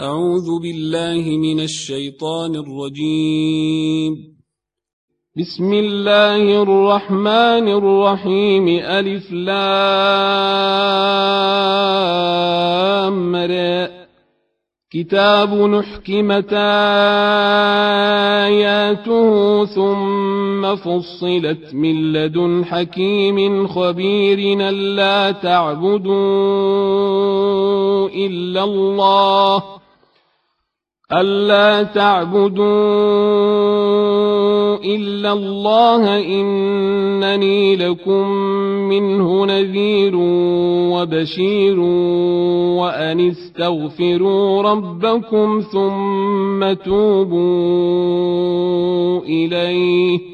أعوذ بالله من الشيطان الرجيم. بسم الله الرحمن الرحيم. ألف لام كتاب نحكمت آياته ثم فصلت من لدن حكيم خبير. ألا تعبدوا إلا الله. ألا تعبدوا إلا الله إنني لكم منه نذير وبشير وأن استغفروا ربكم ثم توبوا إليه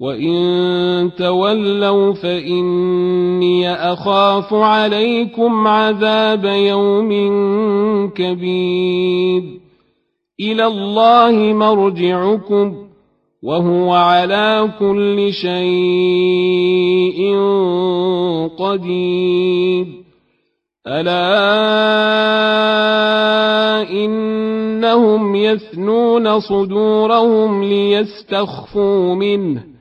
وإن تولوا فإني أخاف عليكم عذاب يوم كبير إلى الله مرجعكم وهو على كل شيء قدير ألا إنهم يثنون صدورهم ليستخفوا منه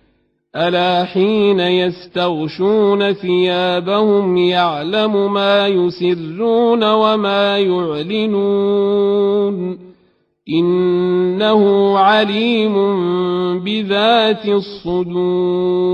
ألا حين يستغشون ثيابهم يعلم ما يسرون وما يعلنون إنه عليم بذات الصدور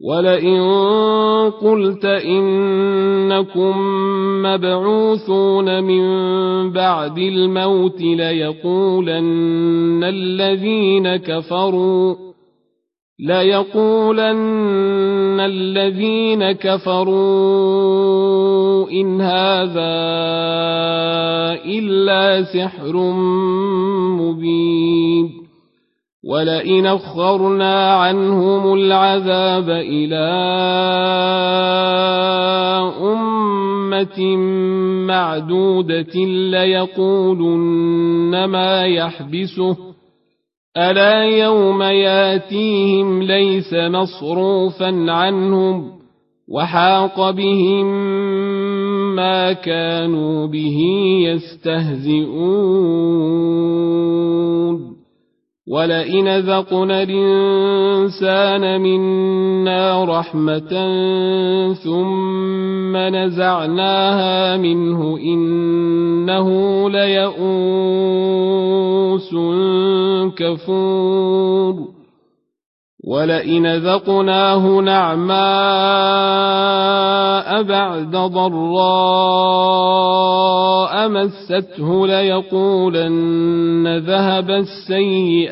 ولئن قلت إنكم مبعوثون من بعد الموت ليقولن الذين كفروا ليقولن الذين كفروا إن هذا إلا سحر مبين ولئن اخرنا عنهم العذاب إلى امه معدوده ليقولن ما يحبسه الا يوم ياتيهم ليس مصروفا عنهم وحاق بهم ما كانوا به يستهزئون ولئن ذقنا الإنسان منا رحمة ثم نزعناها منه إنه ليئوس كفور ولئن ذقناه نعماء بعد ضراء مسته ليقولن ذهب السيئات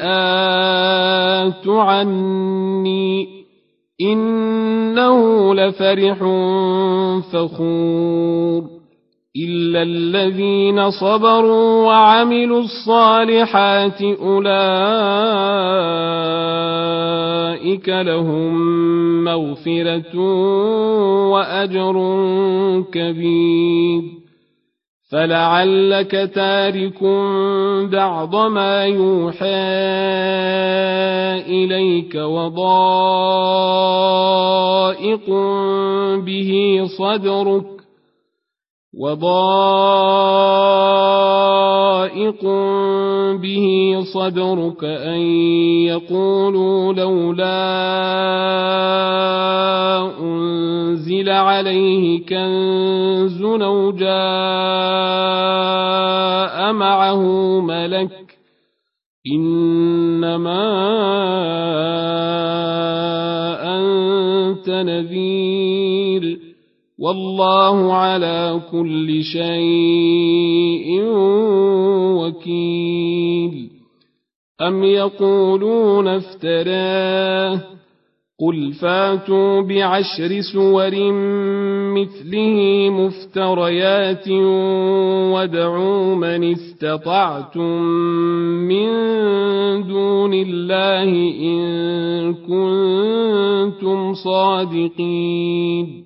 عني انه لفرح فخور إلا الذين صبروا وعملوا الصالحات أولئك لهم مغفرة وأجر كبير فلعلك تارك بعض ما يوحى إليك وضائق به صدرك وضائق به صدرك أن يقولوا لولا أنزل عليه كنز أو جاء معه ملك إنما أنت نذير والله على كل شيء وكيل. أم يقولون افتراه؟ قل فاتوا بعشر سور مثله مفتريات وادعوا من استطعتم من دون الله إن كنتم صادقين.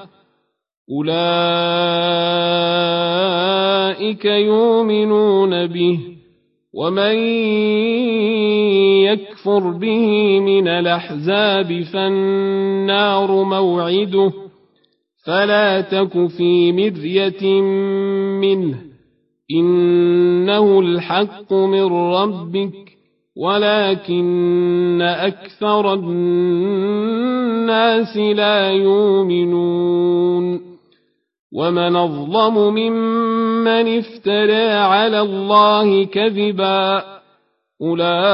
أولئك يؤمنون به ومن يكفر به من الأحزاب فالنار موعده فلا تك في مرية منه إنه الحق من ربك ولكن أكثر الناس لا يؤمنون ومن اظلم ممن افترى على الله كذبا اولئك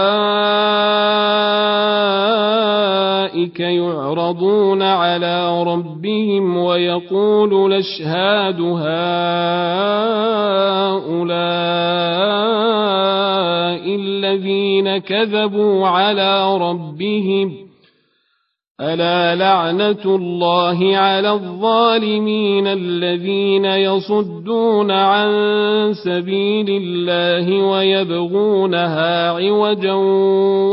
يعرضون على ربهم ويقول الاشهاد هؤلاء الذين كذبوا على ربهم الا لعنه الله على الظالمين الذين يصدون عن سبيل الله ويبغونها عوجا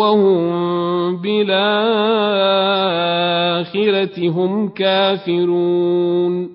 وهم بالاخره هم كافرون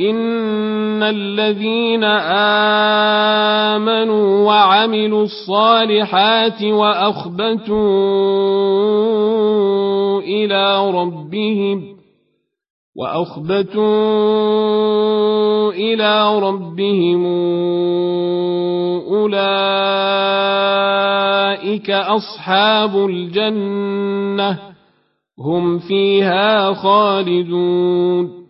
إن الذين آمنوا وعملوا الصالحات وأخبتوا إلى ربهم وأخبتوا إلى ربهم أولئك أصحاب الجنة هم فيها خالدون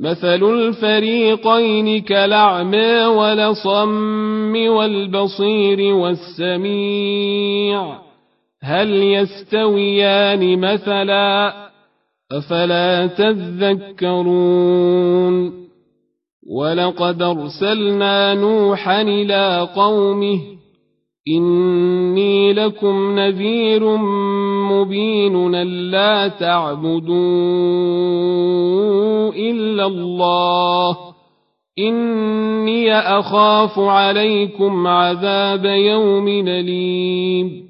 مثل الفريقين كالأعمى ولصم والبصير والسميع. هل يستويان مثلا؟ أفلا تذكرون؟ ولقد أرسلنا نوحا إلى قومه إني لكم نذير مبين لا تعبدوا إلا الله إني أخاف عليكم عذاب يوم أليم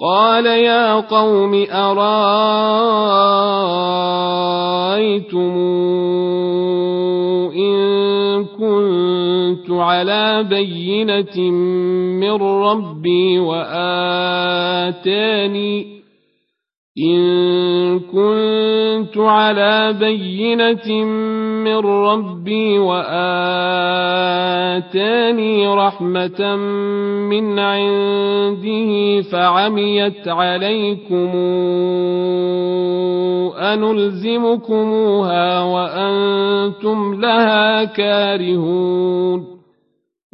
قال يا قوم أرأيتم إن كنت على بينة من ربي وآتاني إن كنت على بينة من ربي وآتاني رحمة من عنده فعميت عليكم أنلزمكموها وأنتم لها كارهون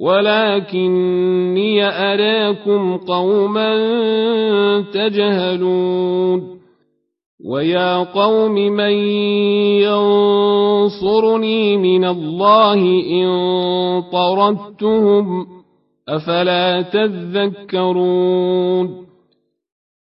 ولكني أراكم قوما تجهلون. ويا قوم من ينصرني من الله إن طردتهم أفلا تذكرون؟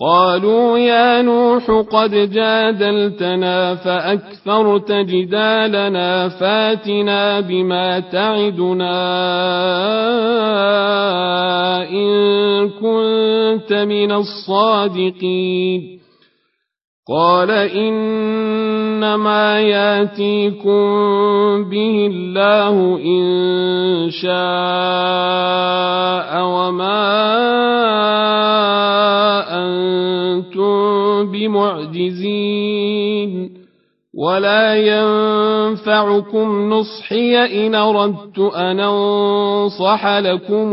قالوا يا نوح قد جادلتنا فأكثرت جدالنا فاتنا بما تعدنا إن كنت من الصادقين. قال إنما ياتيكم به الله إن شاء وما أنتم بمعجزين ولا ينفعكم نصحي إن أردت أن أنصح لكم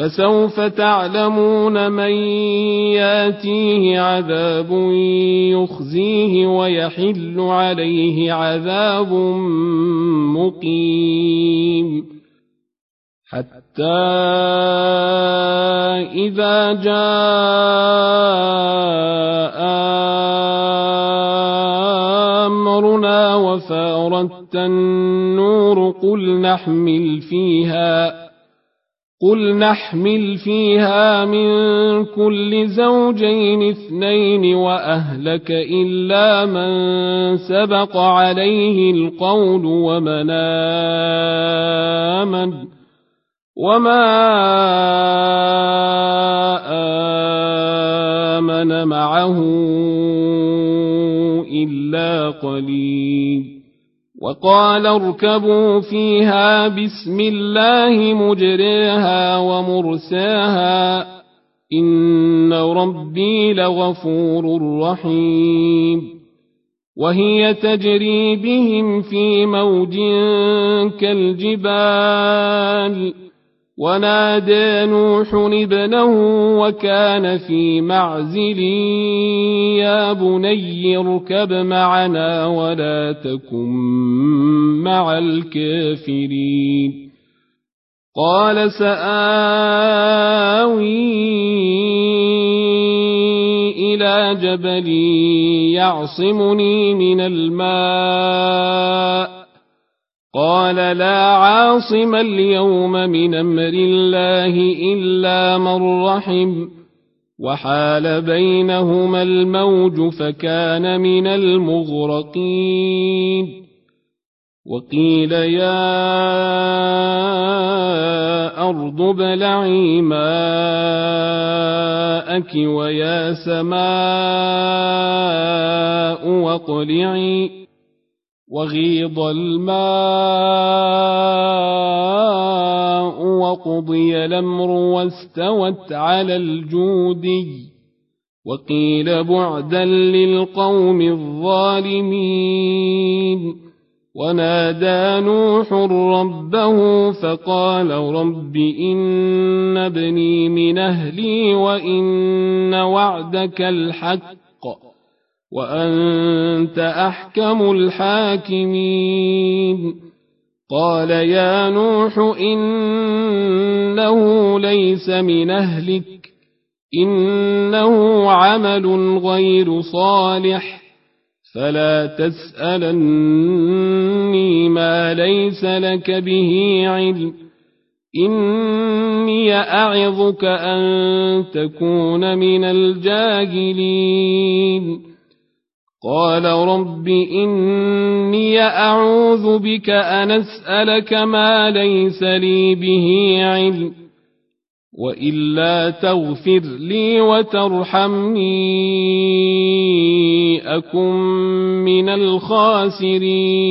فسوف تعلمون من ياتيه عذاب يخزيه ويحل عليه عذاب مقيم. حتى إذا جاء أمرنا وفارت النور قل نحمل فيها قل نحمل فيها من كل زوجين اثنين واهلك الا من سبق عليه القول ومن امن وما امن معه الا قليل وقال اركبوا فيها بسم الله مجريها ومرساها إن ربي لغفور رحيم وهي تجري بهم في موج كالجبال ونادى نوح ابنه وكان في معزل يا بني اركب معنا ولا تكن مع الكافرين. قال سآوي إلى جبل يعصمني من الماء. قال لا عاصم اليوم من أمر الله إلا من رحم وحال بينهما الموج فكان من المغرقين. وقيل يا أرض ابلعي ماءك ويا سماء واقلعي. وغيض الماء وقضي الأمر واستوت على الجودي وقيل بعدا للقوم الظالمين ونادى نوح ربه فقال رب إن ابني من أهلي وإن وعدك الحق وأنت أحكم الحاكمين. قال يا نوح إنه ليس من أهلك إنه عمل غير صالح فلا تسألني ما ليس لك به علم. إني أعظك أن تكون من الجاهلين. قال رب إني أعوذ بك أن أسألك ما ليس لي به علم وإلا تغفر لي وترحمني أكن من الخاسرين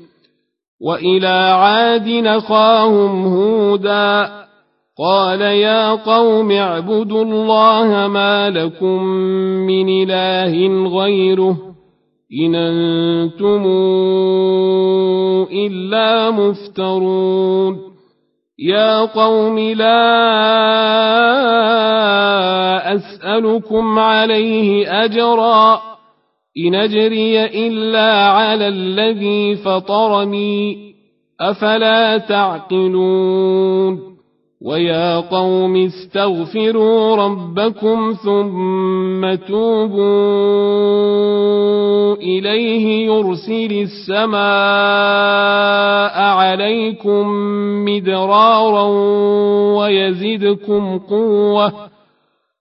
وإلى عاد نخاهم هودا قال يا قوم اعبدوا الله ما لكم من إله غيره إن أنتم إلا مفترون يا قوم لا أسألكم عليه أجرا إن أجري إلا على الذي فطرني أفلا تعقلون ويا قوم استغفروا ربكم ثم توبوا إليه يرسل السماء عليكم مدرارا ويزدكم قوة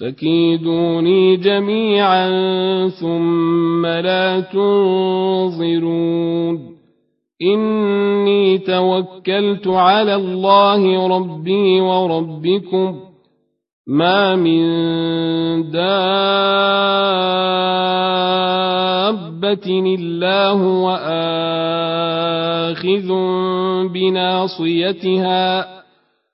فكيدوني جميعا ثم لا تنظرون. إني توكلت على الله ربي وربكم. ما من دابة إلا هو آخذ بناصيتها.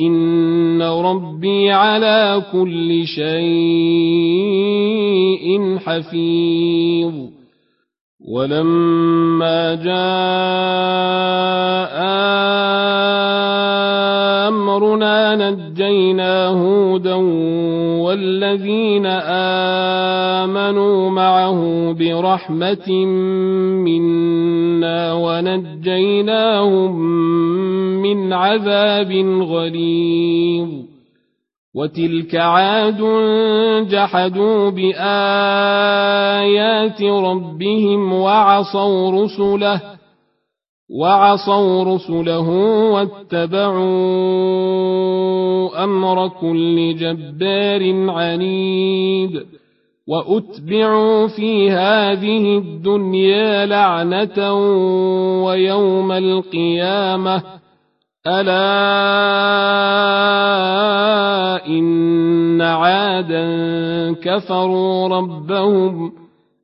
إن ربي على كل شيء حفيظ ولما جاء أمرنا نجينا هودا والذين آمنوا معه برحمة منا ونجيناهم من عذاب غليظ وتلك عاد جحدوا بآيات ربهم وعصوا رسله وعصوا رسله واتبعوا أمر كل جبار عنيد وأتبعوا في هذه الدنيا لعنة ويوم القيامة. ألا إن عادا كفروا ربهم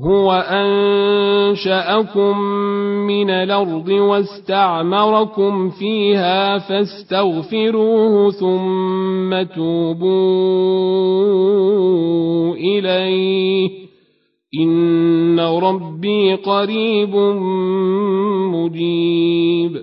هو انشاكم من الأرض واستعمركم فيها فاستغفروه ثم توبوا اليه ان ربي قريب مجيب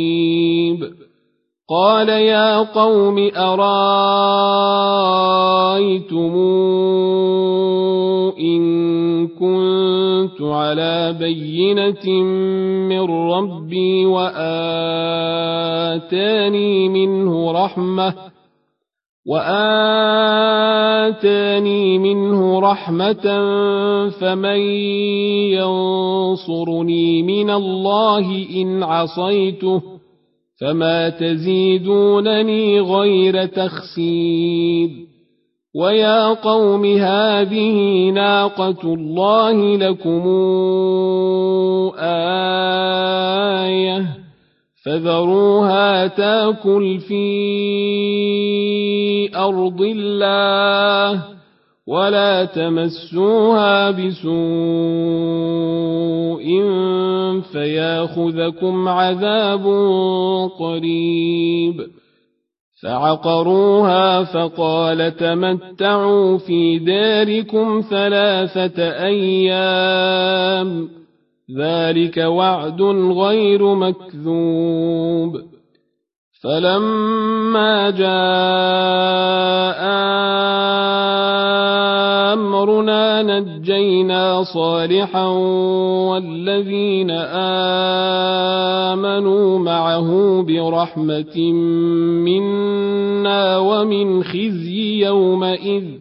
مريب قال يا قوم أرأيتم إن كنت على بينة من ربي وآتاني منه رحمة وآتاني منه رحمة فمن ينصرني من الله إن عصيته فما تزيدونني غير تخسير ويا قوم هذه ناقة الله لكم آية فذروها تاكل في أرض الله ولا تمسوها بسوء فياخذكم عذاب قريب. فعقروها فقال تمتعوا في داركم ثلاثة أيام. ذلك وعد غير مكذوب. فلما جاء أمرنا نجينا صالحا والذين آمنوا معه برحمة منا ومن خزي يومئذ.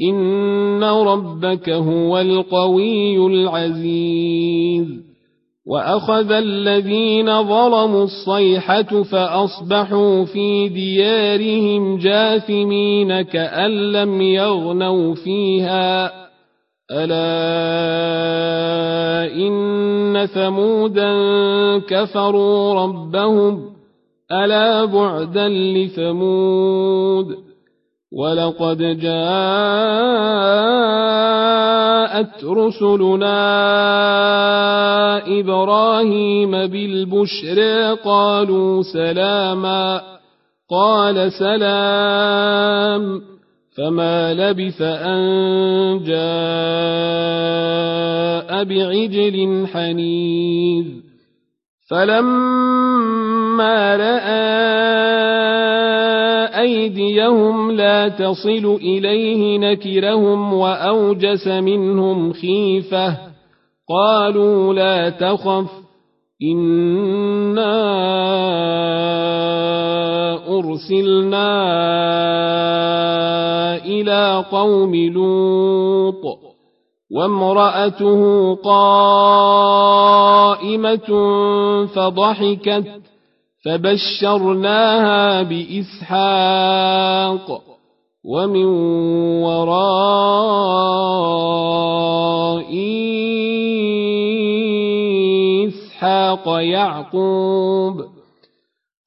ان ربك هو القوي العزيز واخذ الذين ظلموا الصيحه فاصبحوا في ديارهم جاثمين كان لم يغنوا فيها الا ان ثمودا كفروا ربهم الا بعدا لثمود ولقد جاءت رسلنا إبراهيم بالبشرى قالوا سلاما قال سلام فما لبث ان جاء بعجل حنيذ فلما راى أيديهم لا تصل إليه نكرهم وأوجس منهم خيفة قالوا لا تخف إنا أرسلنا إلى قوم لوط وامرأته قائمة فضحكت فبشرناها بإسحاق ومن وراء إسحاق يعقوب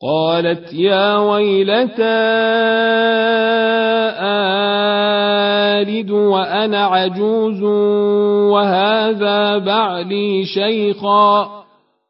قالت يا ويلتى آلد وأنا عجوز وهذا بعلي شيخا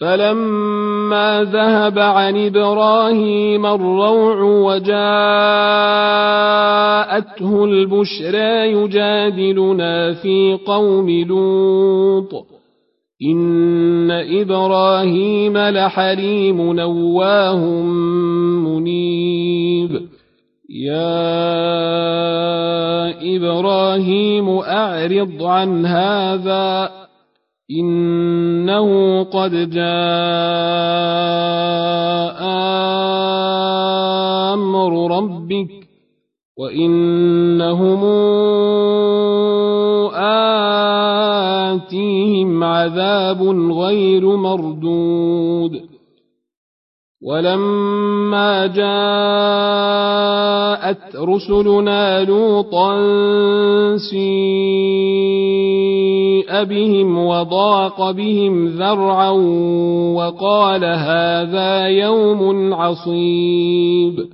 فلما ذهب عن إبراهيم الروع وجاءته البشرى يجادلنا في قوم لوط ان إبراهيم لحليم نواه منيب يا إبراهيم اعرض عن هذا إنه قد جاء أمر ربك وإنهم آتيهم عذاب غير مردود ولما جاءت رسلنا لوطا سيء بهم وضاق بهم ذرعا وقال هذا يوم عصيب.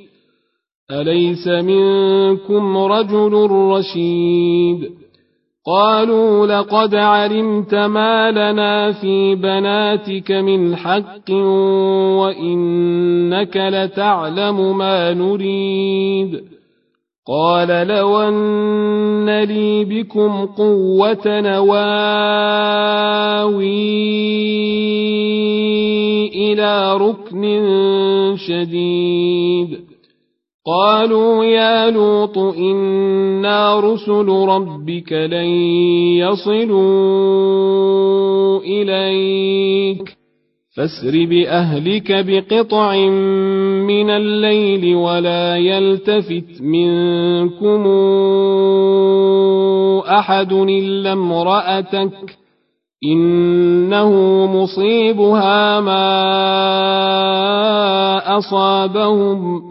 أليس منكم رجل رشيد؟ قالوا لقد علمت ما لنا في بناتك من حق وإنك لتعلم ما نريد. قال لو أن لي بكم قوة نواوي إلى ركن شديد. قالوا يا لوط إنا رسل ربك لن يصلوا إليك. فاسر بأهلك بقطع من الليل ولا يلتفت منكم أحد إلا امرأتك. إنه مصيبها ما أصابهم.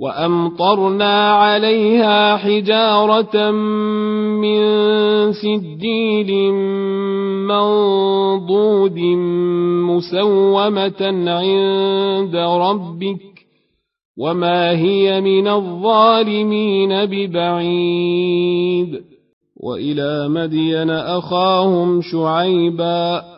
وأمطرنا عليها حجارة من سجيل منضود مسومة عند ربك وما هي من الظالمين ببعيد. وإلى مدين أخاهم شعيباً.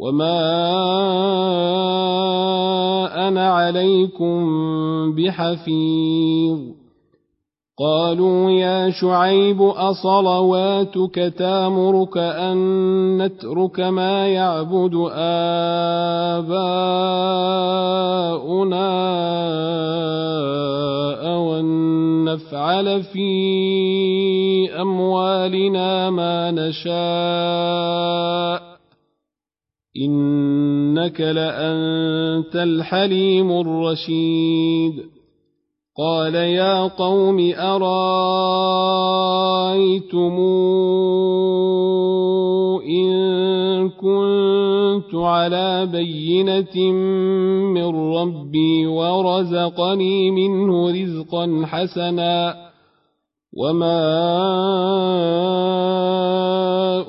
وما أنا عليكم بحفيظ قالوا يا شعيب أصلواتك تامرك أن نترك ما يعبد آباؤنا أو أن نفعل في أموالنا ما نشاء إنك لأنت الحليم الرشيد قال يا قوم أرايتم إن كنت على بينة من ربي ورزقني منه رزقا حسنا وما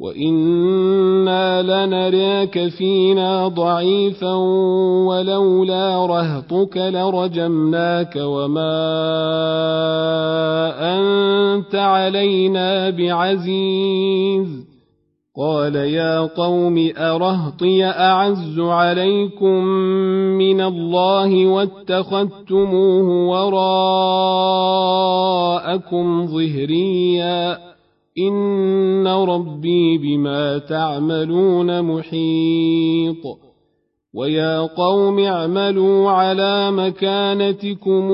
وإنا لنراك فينا ضعيفا ولولا رهطك لرجمناك وما أنت علينا بعزيز قال يا قوم أرهطي أعز عليكم من الله واتخذتموه وراءكم ظهرياً إن ربي بما تعملون محيط ويا قوم اعملوا على مكانتكم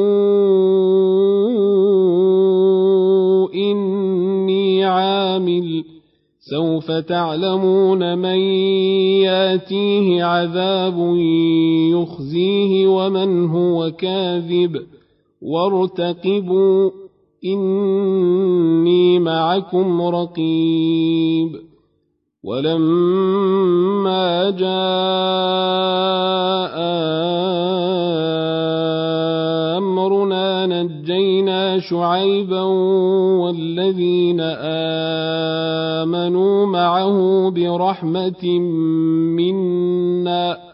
إني عامل سوف تعلمون من ياتيه عذاب يخزيه ومن هو كاذب وارتقبوا إني معكم رقيب ولما جاء أمرنا نجينا شعيبا والذين آمنوا معه برحمة منا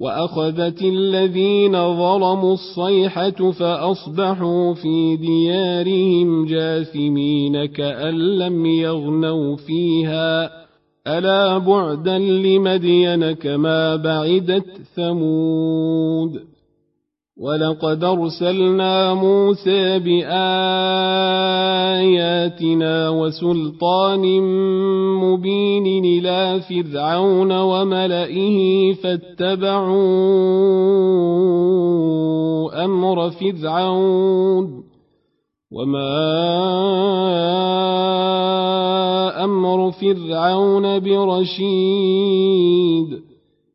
وأخذت الذين ظلموا الصيحة فأصبحوا في ديارهم جاثمين كأن لم يغنوا فيها. ألا بعدا لمدين كما بعدت ثمود. ولقد ارسلنا موسى باياتنا وسلطان مبين إلى فرعون وملئه فاتبعوا أمر فرعون وما أمر فرعون برشيد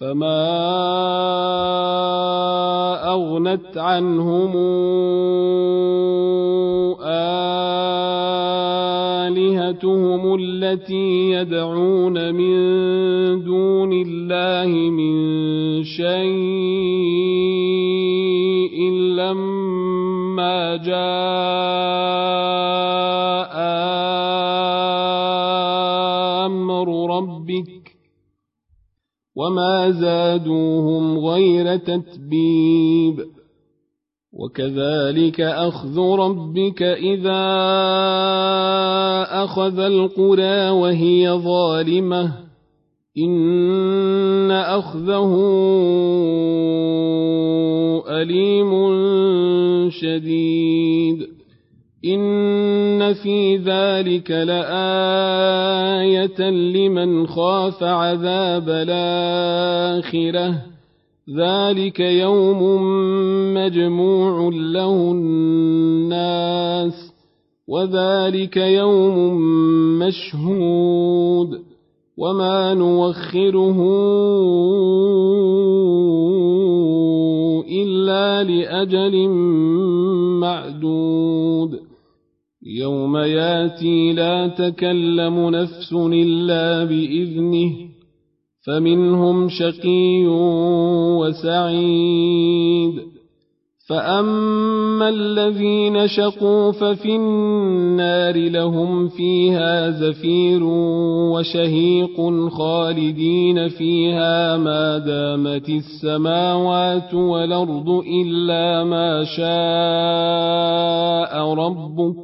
فما أغنت عنهم آلهتهم التي يدعون من دون الله من شيء لما جاء وما زادوهم غير تتبيب وكذلك اخذ ربك اذا اخذ القرى وهي ظالمه ان اخذه اليم شديد إن في ذلك لآية لمن خاف عذاب الآخرة ذلك يوم مجموع له الناس وذلك يوم مشهود وما نوخره إلا لأجل معدود يوم ياتي لا تكلم نفس الا باذنه فمنهم شقي وسعيد فأما الذين شقوا ففي النار لهم فيها زفير وشهيق خالدين فيها ما دامت السماوات والأرض إلا ما شاء ربك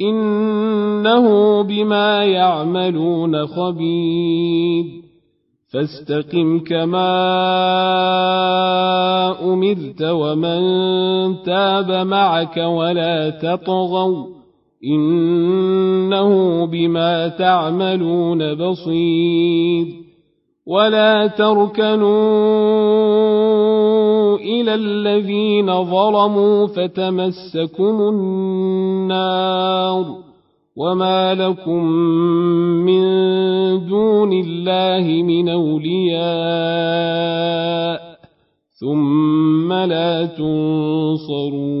إنه بما يعملون خبير. فاستقم كما أمرت ومن تاب معك ولا تطغوا. إنه بما تعملون بصير. ولا تركنوا إلى الذين ظلموا فتمسكم النار وما لكم من دون الله من أولياء ثم لا تنصرون